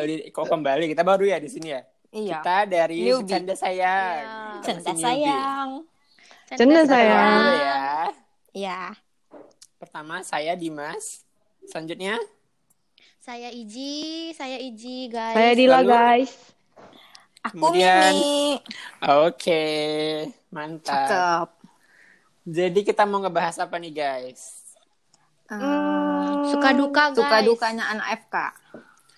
kembali kok kembali kita baru ya di sini ya. Iya. Kita dari Newbie. Bercanda Sayang. Iya. Canda sayang. Canda sayang. ya. Iya. Pertama saya Dimas. Selanjutnya Saya Iji, saya Iji guys. Saya. Dila Lalu- guys. Aku Kemudian- Mimi. Oke, mantap. Cakep. Jadi kita mau ngebahas apa nih guys? Hmm, Suka duka guys. Suka dukanya anak FK.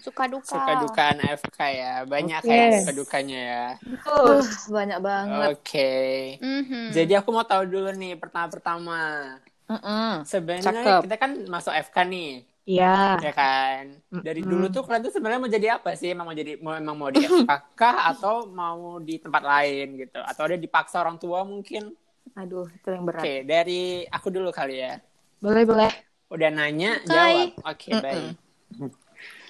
Suka duka. Suka duka anak FK ya, banyak Oke. ya suka dukanya ya. Uh, banyak banget. Oke. Mhm. Jadi aku mau tahu dulu nih pertama-pertama. Mm-mm. Sebenarnya Cakep. kita kan masuk FK nih, Iya. ya kan? Dari dulu tuh kalian tuh sebenarnya mau jadi apa sih? Emang mau jadi mau emang mau di FK kah atau mau di tempat lain gitu? Atau ada dipaksa orang tua mungkin? Aduh, itu yang berat. Oke, dari aku dulu kali ya. Boleh, boleh. Udah nanya, jawab. Oke, baik.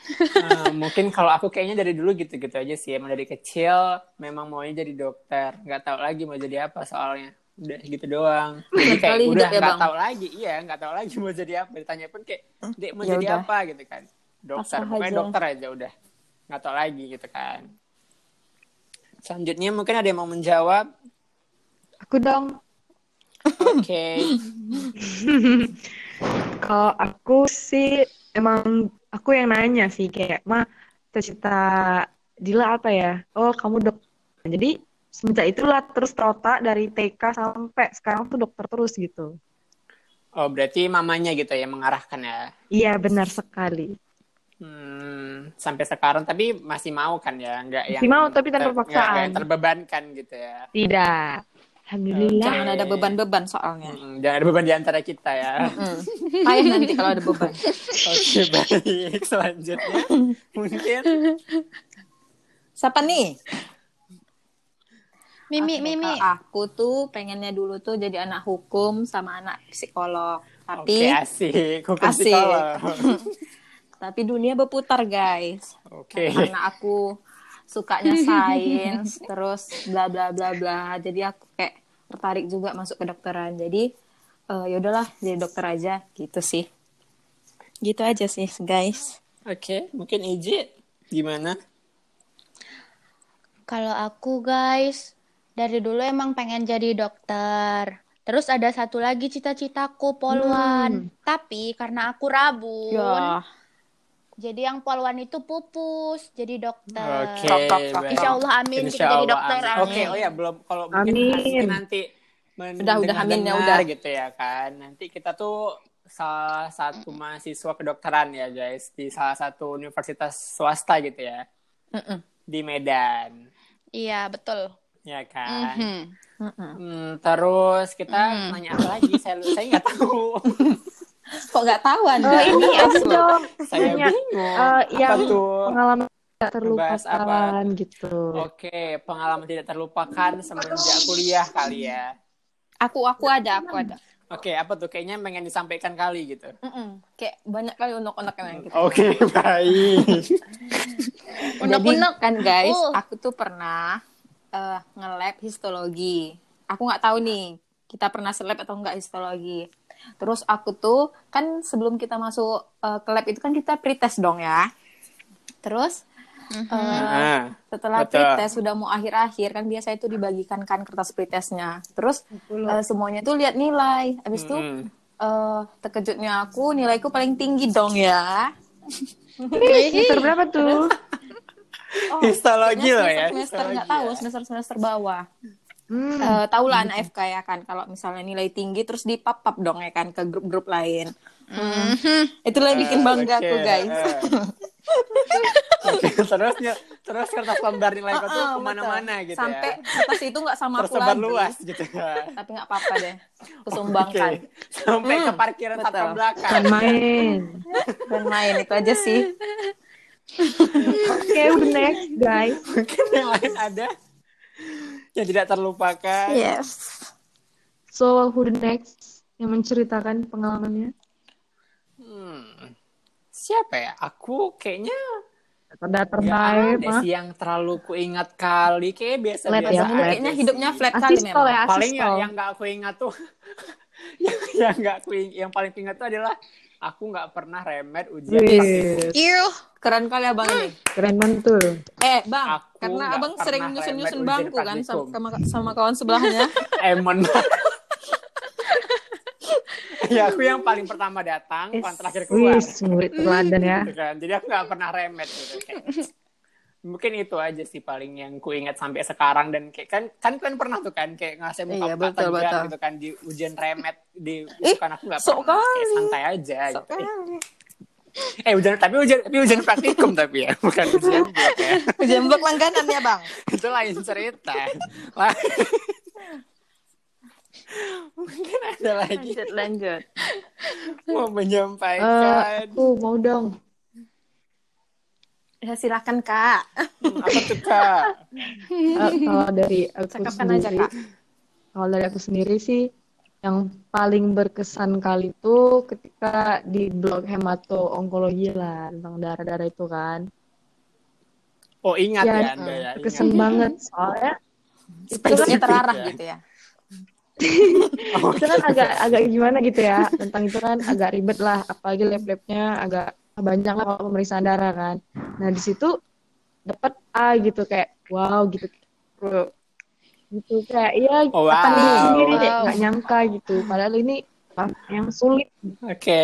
Eh, mungkin kalau aku kayaknya dari dulu gitu-gitu aja sih. Emang dari kecil memang maunya jadi dokter. Nggak tahu lagi mau jadi apa soalnya. Udah gitu doang. Jadi kayak Kali udah ya, nggak Bang. tahu lagi. Iya, nggak tahu lagi mau jadi apa. Ditanya pun kayak, Dek mau Ya jadi udah. apa gitu kan. Dokter, pokoknya aja. dokter aja udah. Nggak tahu lagi gitu kan. Selanjutnya mungkin ada yang mau menjawab. Aku dong. Oke. Kalau aku sih emang aku yang nanya sih kayak, "Ma, cita-cita Dila apa ya?" "Oh, kamu dokter." Jadi semenjak itulah terus terotak dari TK sampai sekarang tuh dokter terus gitu. Oh, berarti mamanya gitu ya mengarahkan ya. Iya, benar sekali. Hmm, sampai sekarang tapi masih mau kan ya, nggak yang Masih mau, tapi tanpa paksaan. nggak- nggak yang terbebankan gitu ya. Tidak. Alhamdulillah. Jangan ada beban-beban soalnya. Mm, jangan ada beban di antara kita ya. Payah nanti kalau ada beban. Oke baik, selanjutnya mungkin Siapa nih? Mimi, Oke, Mimi. Aku tuh pengennya dulu tuh jadi anak hukum sama anak psikolog. oke Tapi asik, hukum Asik. psikolog. tapi dunia berputar, guys. Oke, Karena aku sukanya sains, terus bla bla bla bla. Jadi aku kayak tertarik juga masuk ke dokteran. Jadi eh, ya udahlah jadi dokter aja gitu sih. Gitu aja sih, guys. oke mungkin Iji gimana? Kalau aku guys, dari dulu emang pengen jadi dokter. Terus ada satu lagi cita-citaku poluan. Tapi karena aku rabun, Ya, jadi yang poluan itu pupus jadi dokter. Oke, baik. Insya Allah amin Insya kita jadi dokter. Oke, oh ya belum kalau mungkin Amin. mungkin nanti Udah, udah, amin, ya udah. gitu ya kan. Nanti kita tuh salah satu mahasiswa kedokteran ya guys di salah satu universitas swasta gitu ya Mm-mm. di Medan Iya betul. ya kan. Mhm. Mm-mm. Hmm, terus kita nanya apa lagi? Saya saya nggak tahu. Kok nggak tahu anda? Oh, ini ada dong. saya Nanya, bingung. eh, apa yang tuh? pengalaman tidak apa? terlupakan gitu. Oke, pengalaman tidak terlupakan semenjak kuliah kali ya. Aku aku ada, aku ada. Oke, apa tuh? Kayaknya pengen disampaikan kali gitu. Mm-mm. Kayak banyak kali unek-unek yang gitu. Oke, baik. Jadi Unek-unek. kan guys, Uh. aku tuh pernah eh, nge-lab histologi. Aku nggak tahu nih, kita pernah selab atau nggak histologi. Terus aku tuh kan sebelum kita masuk eh, ke lab itu kan kita pretest dong ya. Terus Nah, setelah betul. pretest sudah mau akhir-akhir kan biasa itu dibagikan kan kertas pretestnya. Terus eh, semuanya tuh lihat nilai. Habis itu mm. eh, terkejutnya aku nilaiku paling tinggi dong ya. Semester berapa tuh? Oh, Histologi loh ya, Semester nggak tahu ya. semester semester bawah. Hmm. Eh, tahu lah anak FK ya kan kalau misalnya nilai tinggi terus dipap-pap dong ya kan ke grup-grup lain. Hmm. Itulah yang bikin bangga aku guys. eh. Oke, terus terus kertas lembar nilai kau tuh Heeh, ke mana-mana betul. gitu Sampai ya. kertas itu nggak sama aku Tersebar lagi. luas gitu ya. Tapi nggak apa-apa deh. Aku Oke, sumbangkan. sampai ke parkiran betul. satpam belakang. Bukan main. Dan main itu aja sih. Oke, who next, guys? Mungkin yang lain ada yang tidak terlupakan. Yes. So, who the next yang menceritakan pengalamannya? Hmm. Siapa ya? Aku kayaknya Pada nggak terbaik, ada mah. sih yang terlalu kuingat kali. Kayak biasa-biasa Flat ya, aja flat. Kayaknya hidupnya flat kali memang. ya, paling yang yang nggak aku ingat tuh yang yang nggak aku yang paling ingat tuh adalah aku nggak pernah remet ujian Wih, Iu. Keren kali abang ini. keren banget tuh. Eh, Bang, Aku karena abang sering nyusun-nyusun bangku kan sama, praktikum. sama, sama kawan sebelahnya. Emon ya aku yang paling pertama datang paling terakhir keluar Wih, murid teladan ya. gitu kan jadi aku nggak pernah remet gitu kayak mungkin itu aja sih paling yang ku ingat sampai sekarang dan kayak kan kan kalian pernah tuh kan kayak ngasih muka Iya, betul, betul. gitu kan di ujian remet di Ih, kan aku nggak sok pernah kayak santai aja Sok gitu Eh, kali. eh ujian tapi ujian tapi ujian praktikum tapi ya bukan ujian blok ya Ujian blok langganan ya, Bang. itu lain cerita mungkin ada lagi Lanjut, lanjut. mau Eh, menyampaikan aku mau dong. Ya silakan, Kak. Hmm, apa tuh kak Eh, kalau dari aku Cakapkan aja, sendiri, Kak. kalau dari aku sendiri sih, yang paling berkesan kali itu ketika di blog hemato onkologi lah tentang darah-darah itu kan. oh ingat Ya, ya anda ya ingat. Berkesan banget soalnya itu kan, terarah ya. gitu ya. Oh, itu kan agak agak gimana gitu ya tentang itu kan agak ribet lah apalagi lab-labnya agak banyak lah kalau pemeriksaan darah kan. Nah di situ dapat A gitu kayak wow gitu Bro. gitu kayak iya Oh, apa wow. nih sendiri deh Wow. nggak nyangka gitu padahal ini yang sulit Oke,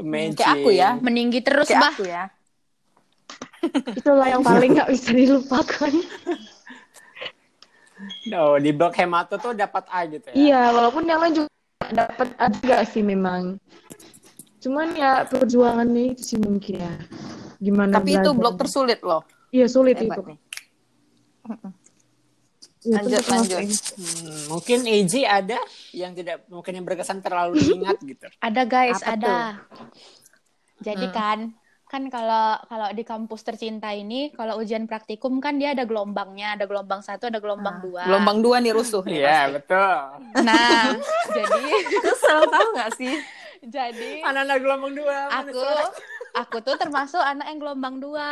magic. Kayak aku ya. Meninggi terus, Kayak Bah. aku ya. itulah yang paling nggak bisa dilupakan Oh, di blok hemato tuh dapat A gitu ya. iya walaupun yang lain juga dapat A juga sih memang cuman ya perjuangannya itu sih mungkin ya gimana Tapi itu belajar. blok tersulit loh. iya sulit Hebat itu nih. Iya, Lanjut, itu lanjut. Hmm, mungkin AJ ada yang tidak mungkin yang berkesan terlalu diingat gitu. Ada guys, Apa ada. Jadi Hmm. kan, kan kalau kalau di kampus tercinta ini, kalau ujian praktikum kan dia ada gelombangnya, ada gelombang satu, ada gelombang dua. Gelombang dua nih rusuh nih. Iya, betul. Nah, jadi Kesel tahu nggak sih? Jadi Anak-anak gelombang dua. aku aku tuh termasuk anak yang gelombang dua.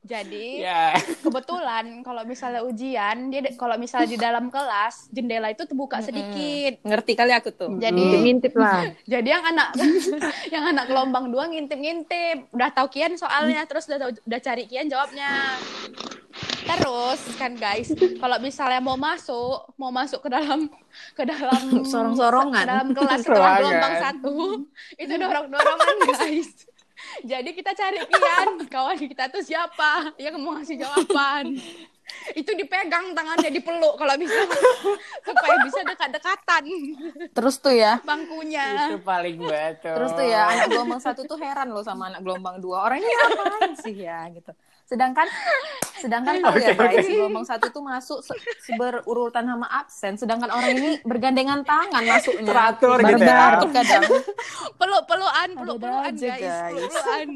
Jadi Ya. kebetulan kalau misalnya ujian, dia kalau misalnya di dalam kelas jendela itu terbuka sedikit. Ngerti kali aku tuh. Jadi ngintip lah Jadi yang anak yang anak gelombang dua ngintip-ngintip, udah tahu kian soalnya, terus udah tahu- udah cari kian jawabnya. Terus kan guys, kalau misalnya mau masuk, mau masuk ke dalam ke dalam Sorong-sorongan. ke dalam kelas setelah gelombang satu, itu dorong-dorongan guys. Jadi kita cari kian, kawan kita tuh siapa yang mau ngasih jawaban. Itu dipegang tangannya dipeluk kalau bisa supaya bisa dekat-dekatan Terus tuh ya. bangkunya. Itu paling betul. Terus tuh ya anak gelombang satu tuh heran loh sama anak gelombang dua. Orang ini apaan sih ya gitu. Sedangkan sedangkan tuh ya Oke, guys, gelombang satu tuh masuk se- berurutan sama absen. Sedangkan orang ini bergandengan tangan masuknya. Teratur gitu ya. Teratur kadang. peluk-pelukan, peluk-pelukan aja, guys, guys. peluk-pelukan.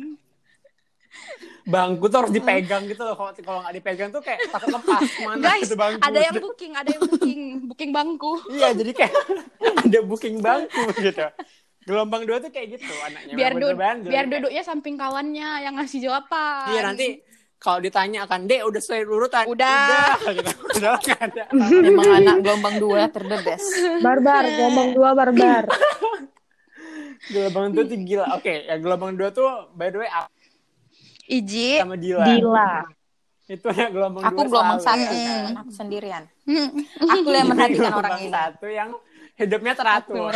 Bangku tuh harus dipegang gitu loh. Kalau kalau nggak dipegang tuh kayak takut lepas mana Guys, itu bangku. ada yang booking, ada yang booking, booking bangku. Iya, jadi kayak ada booking bangku gitu. Gelombang dua tuh kayak gitu anaknya. Biar du- biar Kayak, duduknya samping kawannya yang ngasih jawaban. Iya nanti kalau ditanya akan Dek udah sesuai urutan. Udah. Udah, gitu. Udah nggak ada. Memang anak gelombang dua terdedes. barbar gelombang dua barbar Gelombang dua tuh gila. Oke, yang gelombang dua tuh by the way aku Iji. sama Dila. Dila Itu yang gelombang Aku dua gelombang selalu, satu, kan. aku sendirian. Hmm. Aku yang memperhatikan Gelombang orang ini. Satu yang hidupnya teratur.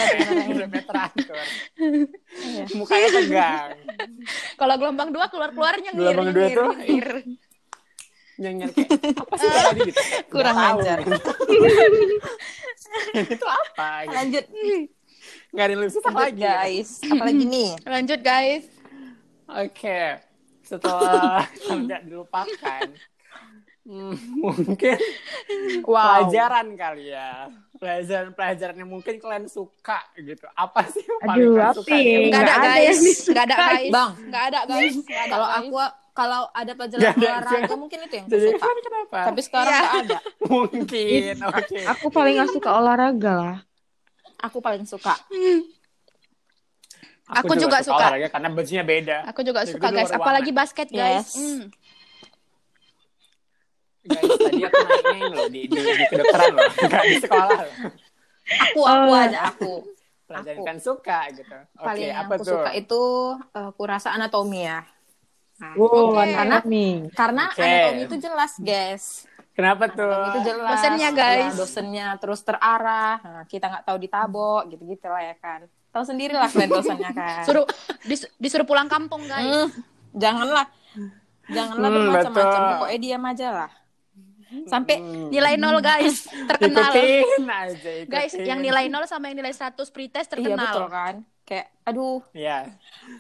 Hidupnya teratur. Iya. Mukanya tegang. Kalau gelombang dua keluar-keluar nyengir, Gelombang dua nyengir, tuh- nyengir. Nyengir kayak apa sih tadi gitu. Kurang ajar. Ini tuh apa? Gitu. Lanjut. Nggak ada yang lebih susah lagi. guys. Apalagi nih? Lanjut guys. Oke, setelah tidak dilupakan, hmm, mungkin Wow. pelajaran kali ya, pelajaran-pelajaran yang mungkin kalian suka gitu. Apa sih yang paling Aduh, kalian suka? ya? Enggak ada Nggak ada guys, yang enggak ada guys. Bang. Enggak ada guys. Nggak ada, Kalau aku kalau ada pelajaran Nggak ada, olahraga mungkin itu yang aku Jadi suka. kenapa? Tapi sekarang Iya. nggak ada. mungkin, oke. aku paling gak suka olahraga lah Aku paling suka. Aku juga suka. olahraga karena bajunya beda. Aku juga Jadi suka guys, apalagi basket guys. Yes. Hmm. Guys, tadi aku ini loh di, di, di kedokteran loh, nggak di sekolah loh. Aku aku Oh. aja aku. pelajaran kan suka gitu. Oke, paling yang apa aku tuh? suka itu eh, aku rasa anatomi ya. Nah, Wow, Oke. anatomi. karena Oke. anatomi itu jelas, guys. Kenapa tuh? Anatomi itu jelas. Dosennya, guys. Ya, dosennya terus terarah. Nah, kita nggak tahu ditabok, gitu-gitu lah ya kan. Tahu sendiri lah kalian dosennya kan. Suruh dis- disuruh pulang kampung, guys. Hmm, janganlah. Janganlah Hmm, bermacam-macam. Pokoknya diam aja lah. Sampai Hmm. Nilai nol, guys. Terkenal. Ikutin aja, ikutin. Guys, yang nilai nol sama yang nilai 100 pretest iya terkenal. betul kan. Kayak aduh, Iya.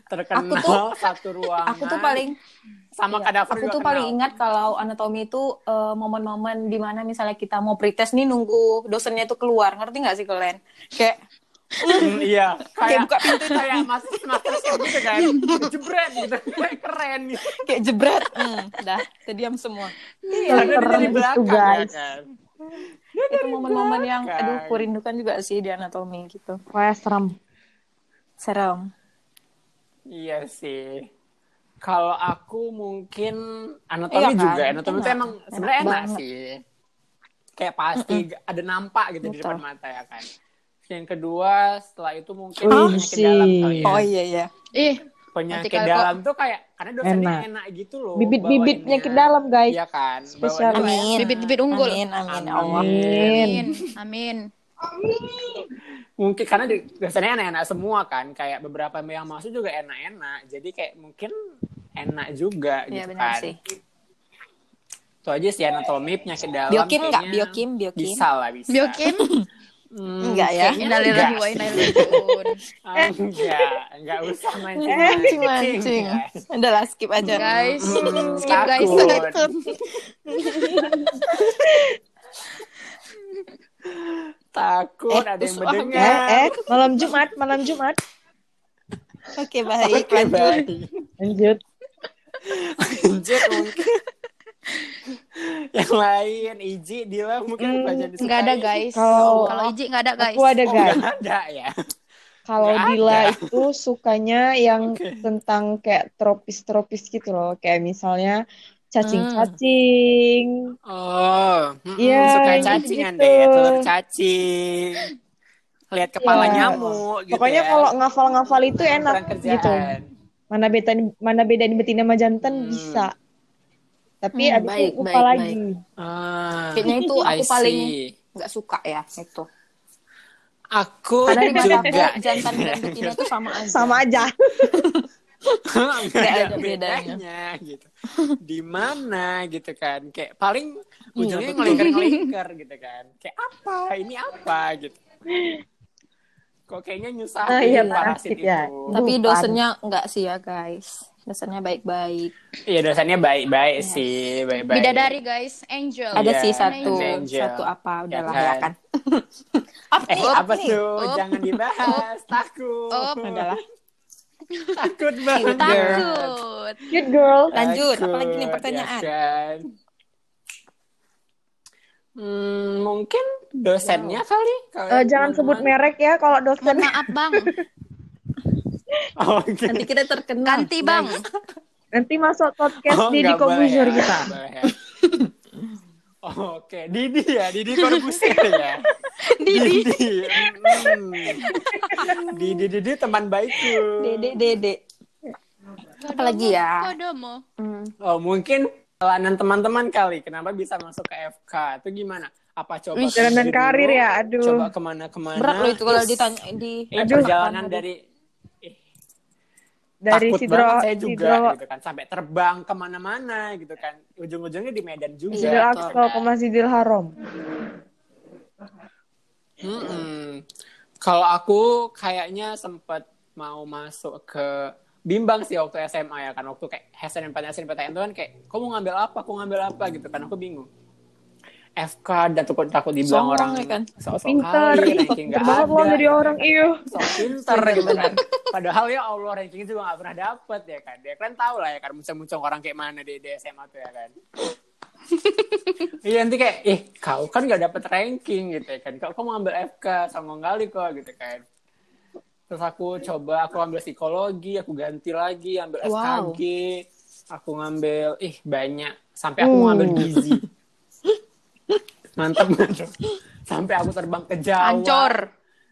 Terkenal Aku tuh- satu ruangan. aku tuh paling sama Iya, kadaver aku tuh paling ingat kalau anatomi itu eh, momen-momen di mana misalnya kita mau pretest nih nunggu dosennya itu keluar ngerti nggak sih kalian kayak Hmm, iya, kayak kayak buka pintu itu kayak master chef gitu kan. Jebret gitu. Kayak keren gitu. kayak jebret hmm, dah terdiam semua Karena dia Keren di itu, belakang ya guys. kan. itu momen-momen yang aduh kurindukan juga sih di anatomi gitu Wah, serem. serem Iya sih. Kalau aku mungkin anatomi Iya kan? juga. Anatomi itu Enak. emang Enak sebenarnya enak, banget. sih. Kayak pasti ada nampak gitu di Betul. depan mata ya kan. Yang kedua setelah itu mungkin Wih, penyakit sih. dalam kali ya. oh iya iya Ih, Penyakit Nanti kalau- dalam tuh kayak karena dosennya Enak. enak, gitu loh. Bibit-bibitnya bawainnya. ke dalam, guys. Iya kan. Spesial. bibit-bibit unggul. amin amin Amin. ya Allah Amin. Amin. Amin. Mungkin karena di- dosennya enak-enak semua kan. Kayak beberapa yang masuk juga enak-enak. Jadi kayak mungkin enak juga Iya gitu benar kan. sih Itu aja sih anatomi penyakit dalam. biokim nggak biokim biokim Bisa lah bisa. Biokim. Hmm, Enggak ya? Innalillahi enggak wa sih. inna ilaihi raji'un. Enggak, enggak usah mancing mancing guys. udah lah skip aja Guys, Hmm, skip guys. takut. Takut Eh, ada yang Eh, mendengar. eh, malam Jumat, malam Jumat. oke baik Oke, lanjut baik. Lanjut. Lanjut mungkin. yang lain, Iji, Dila mungkin Hmm, disukai. Enggak ada, guys. Kalau- Kalau Iji enggak ada, guys. Aku ada, Oh, guys. nggak ada ya. Kalau Nggak Dila ada. itu sukanya yang Oke. tentang kayak tropis-tropis gitu loh. Kayak misalnya cacing-cacing. Oh, mm-mm, Iya, suka yang cacingan gitu. deh, telur cacing. Lihat kepala Iya. nyamuk gitu Pokoknya ya. kalau ngafal-ngafal itu enak gitu. Mana beda mana bedain betina sama jantan Hmm. bisa. Tapi Hmm, abis baik, itu lupa baik, lagi. Ah, kayaknya itu I aku paling nggak suka ya itu Aku karena di mata aku juga. jantan dan betina itu sama aja Sama aja. Nggak ada bedanya. gitu. Di mana gitu kan. Kayak paling Iya, ujungnya betul. ngelingkar-ngelingkar gitu kan. Kayak apa? Ini apa gitu. Kok kayaknya nyusahin Ah, iya, parasit ya. itu. tapi dosennya nggak sih ya guys dosennya baik-baik Iya dosennya baik-baik Yes. sih, baik-baik. Bidadari, guys. Angel. ada Iya, sih satu Angel. satu apa udahlah Ya ya kan? apa Eh, nih? apa nih? tuh? Up. Jangan dibahas. Takut. Up. adalah Takut banget. Takut. Cute girl. Lanjut, Takut, apalagi nih ya pertanyaan? kan? Hmm, mungkin dosennya kali. kalau Eh, jangan sebut merek ya kalau dosen. Mohon maaf, Bang. Oh, Oke. nanti kita terkenal Ganti, Bang. Nanti masuk podcast Oh, di nggak boleh Corbusier ya, kita. ya. Oke, Didi ya, Didi Corbusier ya. Didi. Hmm. Didi, Didi teman baikku. dede dede apalagi ya Kodomo. Hmm. Oh, mungkin perjalanan teman-teman kali. Kenapa bisa masuk ke FK? Itu gimana? Apa coba Wih, Perjalanan sendiri karir dulu? ya, aduh. Coba ke mana-kemana? berat loh itu kalau ditanya di eh, Aduh. perjalanan dari eh, Dari takut Sidro, banget saya juga Sidro, gitu kan sampai terbang ke mana-mana gitu kan ujung-ujungnya di Medan juga Sidro gitu Aqsa ke kan. Masjidil Haram. Mm-mm. Kalau aku kayaknya sempat mau masuk ke bimbang sih waktu SMA ya kan. Waktu kayak SNMPTN SNMPTN itu kan kayak kau mau ngambil apa? Aku ngambil apa? Gitu kan. Aku bingung. FK dan takut takut dibilang orang ya kan? sok-sok Pinter, kali, ih, ranking nggak ada, jadi gitu orang, kan. iya. sok pinter gitu kan. Padahal ya Allah ranking juga gak pernah dapet ya kan. Dia kan tahu lah ya kan muncul-muncul orang kayak mana di, di SMA tuh ya kan. Iya nanti kayak ih kau kan gak dapet ranking gitu ya kan. Kau, kau mau ambil FK sama kali kok gitu kan terus aku coba aku ambil psikologi aku ganti lagi ambil Wow. SKG aku ngambil ih banyak. Sampai aku mau ambil Uh. gizi. Mantap mantap sampai aku terbang ke Jawa. Ancor.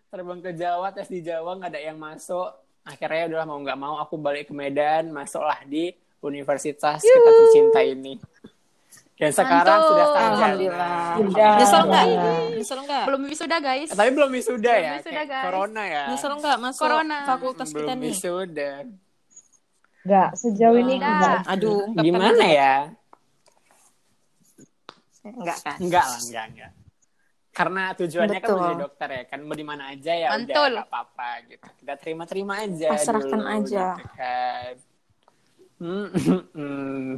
terbang ke Jawa tes di Jawa nggak ada yang masuk. Akhirnya udah mau nggak mau aku balik ke Medan masuklah di universitas kita tercinta ini dan sekarang Mantul. sudah sarjana Alhamdulillah. Sudah. Nyesel nggak? Alhamdulillah. Nyesel nggak? Belum wisuda guys. Tapi belum wisuda Belum ya wisuda, guys. corona ya Nyesel nggak masuk Corona. fakultas kita belum nih? wisuda Enggak, sejauh ini Enggak. enggak. Aduh, gimana ya Enggak kan? enggak lah enggak enggak karena tujuannya kan Betul. menjadi dokter ya kan mau di mana aja ya udah Mantul. nggak apa-apa gitu kita terima-terima aja Pasrahkan dulu, aja. gitu kan. Hmm, hmm, hmm.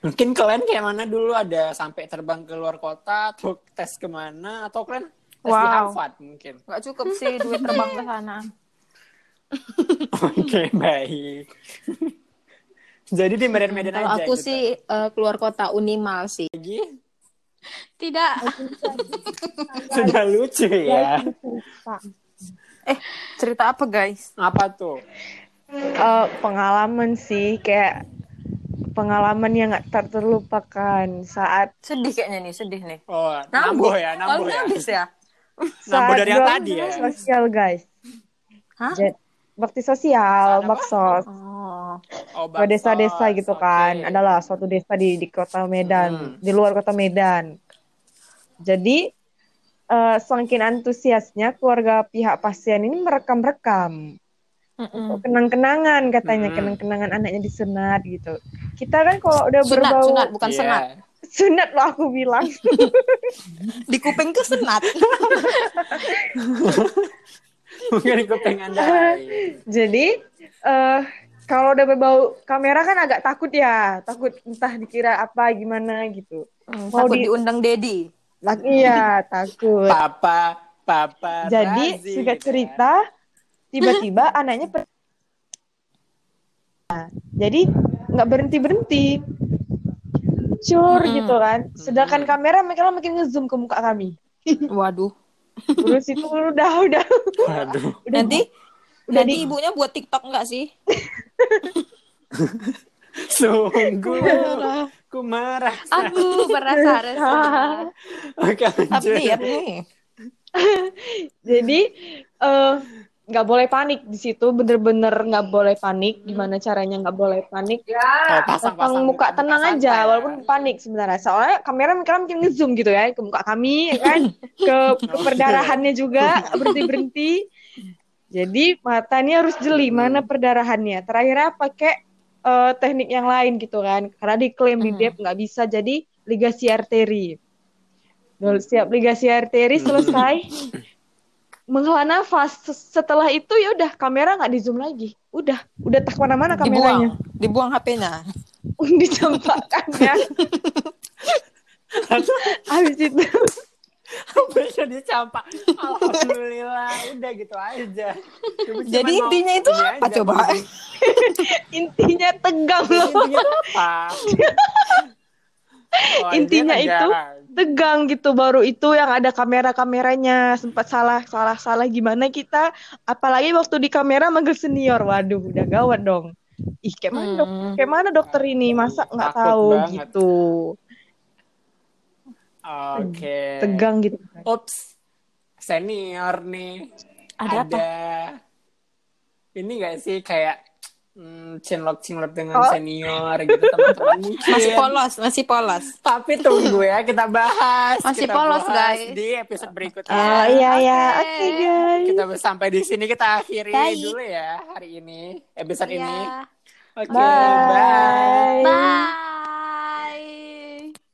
Mungkin kalian kayak mana dulu ada sampai terbang ke luar kota atau tes ke mana atau kalian tes di Wow. Harvard mungkin Nggak cukup sih duit terbang ke sana. oke baik jadi di Medan-Medan Kalau aja aku gitu. sih eh, keluar kota Unimal sih. lagi Tidak. sudah lucu ya Eh, cerita apa guys? apa tuh Eh, pengalaman sih kayak pengalaman yang nggak ter- terlupakan saat Sedih kayaknya nih, sedih nih. oh nambuh ya Kalau nambuh ya nambis ya? nambuh saat dari yang tadi ya sosial guys Hah? Jadi, bakti sosial baksos Oh. oh, ke desa-desa gitu oke. kan adalah suatu desa di di kota Medan Hmm. di luar kota Medan jadi eh, semakin antusiasnya keluarga pihak pasien ini merekam-rekam Mm-mm. kenang-kenangan katanya Hmm. kenang-kenangan anaknya disunat gitu kita kan kalau udah Sunat, berbau sunat, bukan Iya. senat. sunat loh aku bilang Di kuping tuh senat. mungkin aku pengen anda Jadi eh kalau udah berbau kamera kan agak takut ya, takut entah dikira apa gimana gitu. Hmm, Mau takut di- diundang Dedi. Lagi iya takut. papa papa Jadi Razi, singkat ya. cerita tiba-tiba anaknya per- Nah, jadi nggak berhenti berhenti, cur gitu kan. Sedangkan kamera mereka makin ngezoom ke muka kami. Waduh. Terus itu udah udah waduh udah Nanti udah nanti di ibunya buat TikTok enggak sih? sungguh ku marah Aku merasa resah. oke Tapi lihat nih. Jadi eh, nggak boleh panik di situ, bener-bener nggak boleh panik. Gimana caranya nggak boleh panik? oh, pasang, Pasang muka tenang santai aja, ya. walaupun panik sebenarnya. Soalnya kamera mereka mungkin ngezoom gitu ya ke muka kami, ya kan, ke, ke perdarahannya juga berhenti berhenti. Jadi mata ini harus jeli mana perdarahannya. Terakhirnya pakai eh, teknik yang lain gitu kan, karena diklaim di Hmm. dep nggak bisa jadi ligasi arteri. Siap ligasi arteri selesai. Menghela nafas. Setelah itu ya udah kamera nggak di zoom lagi. Udah udah tak mana-mana kameranya. Dibuang, dibuang HP-nya. dicampakkan ya. Habis itu. Bisa dicampak. Alhamdulillah udah gitu aja. Cuma Jadi intinya itu apa aja, coba? intinya tegang loh. intinya apa Oh, Intinya dia itu, tegang. tegang gitu baru itu yang ada kamera-kameranya sempat salah salah salah gimana kita apalagi waktu di kamera manggil senior waduh udah gawat dong ih kayak mana dok Hmm. kayak mana dokter ini masa nggak tahu banget. gitu oke tegang gitu Ups, senior nih. Ada apa? Ini gak sih kayak hmm, cinlok cinlok dengan Oh. senior gitu teman-teman mungkin. Masih polos, masih polos. Tapi tunggu ya kita bahas. Masih kita polos, bahas guys. Di episode berikutnya. oh iya ya Oke. oke guys Kita sampai di sini kita akhiri Baik. dulu ya hari ini episode ini. Iya. Oke, Bye. bye.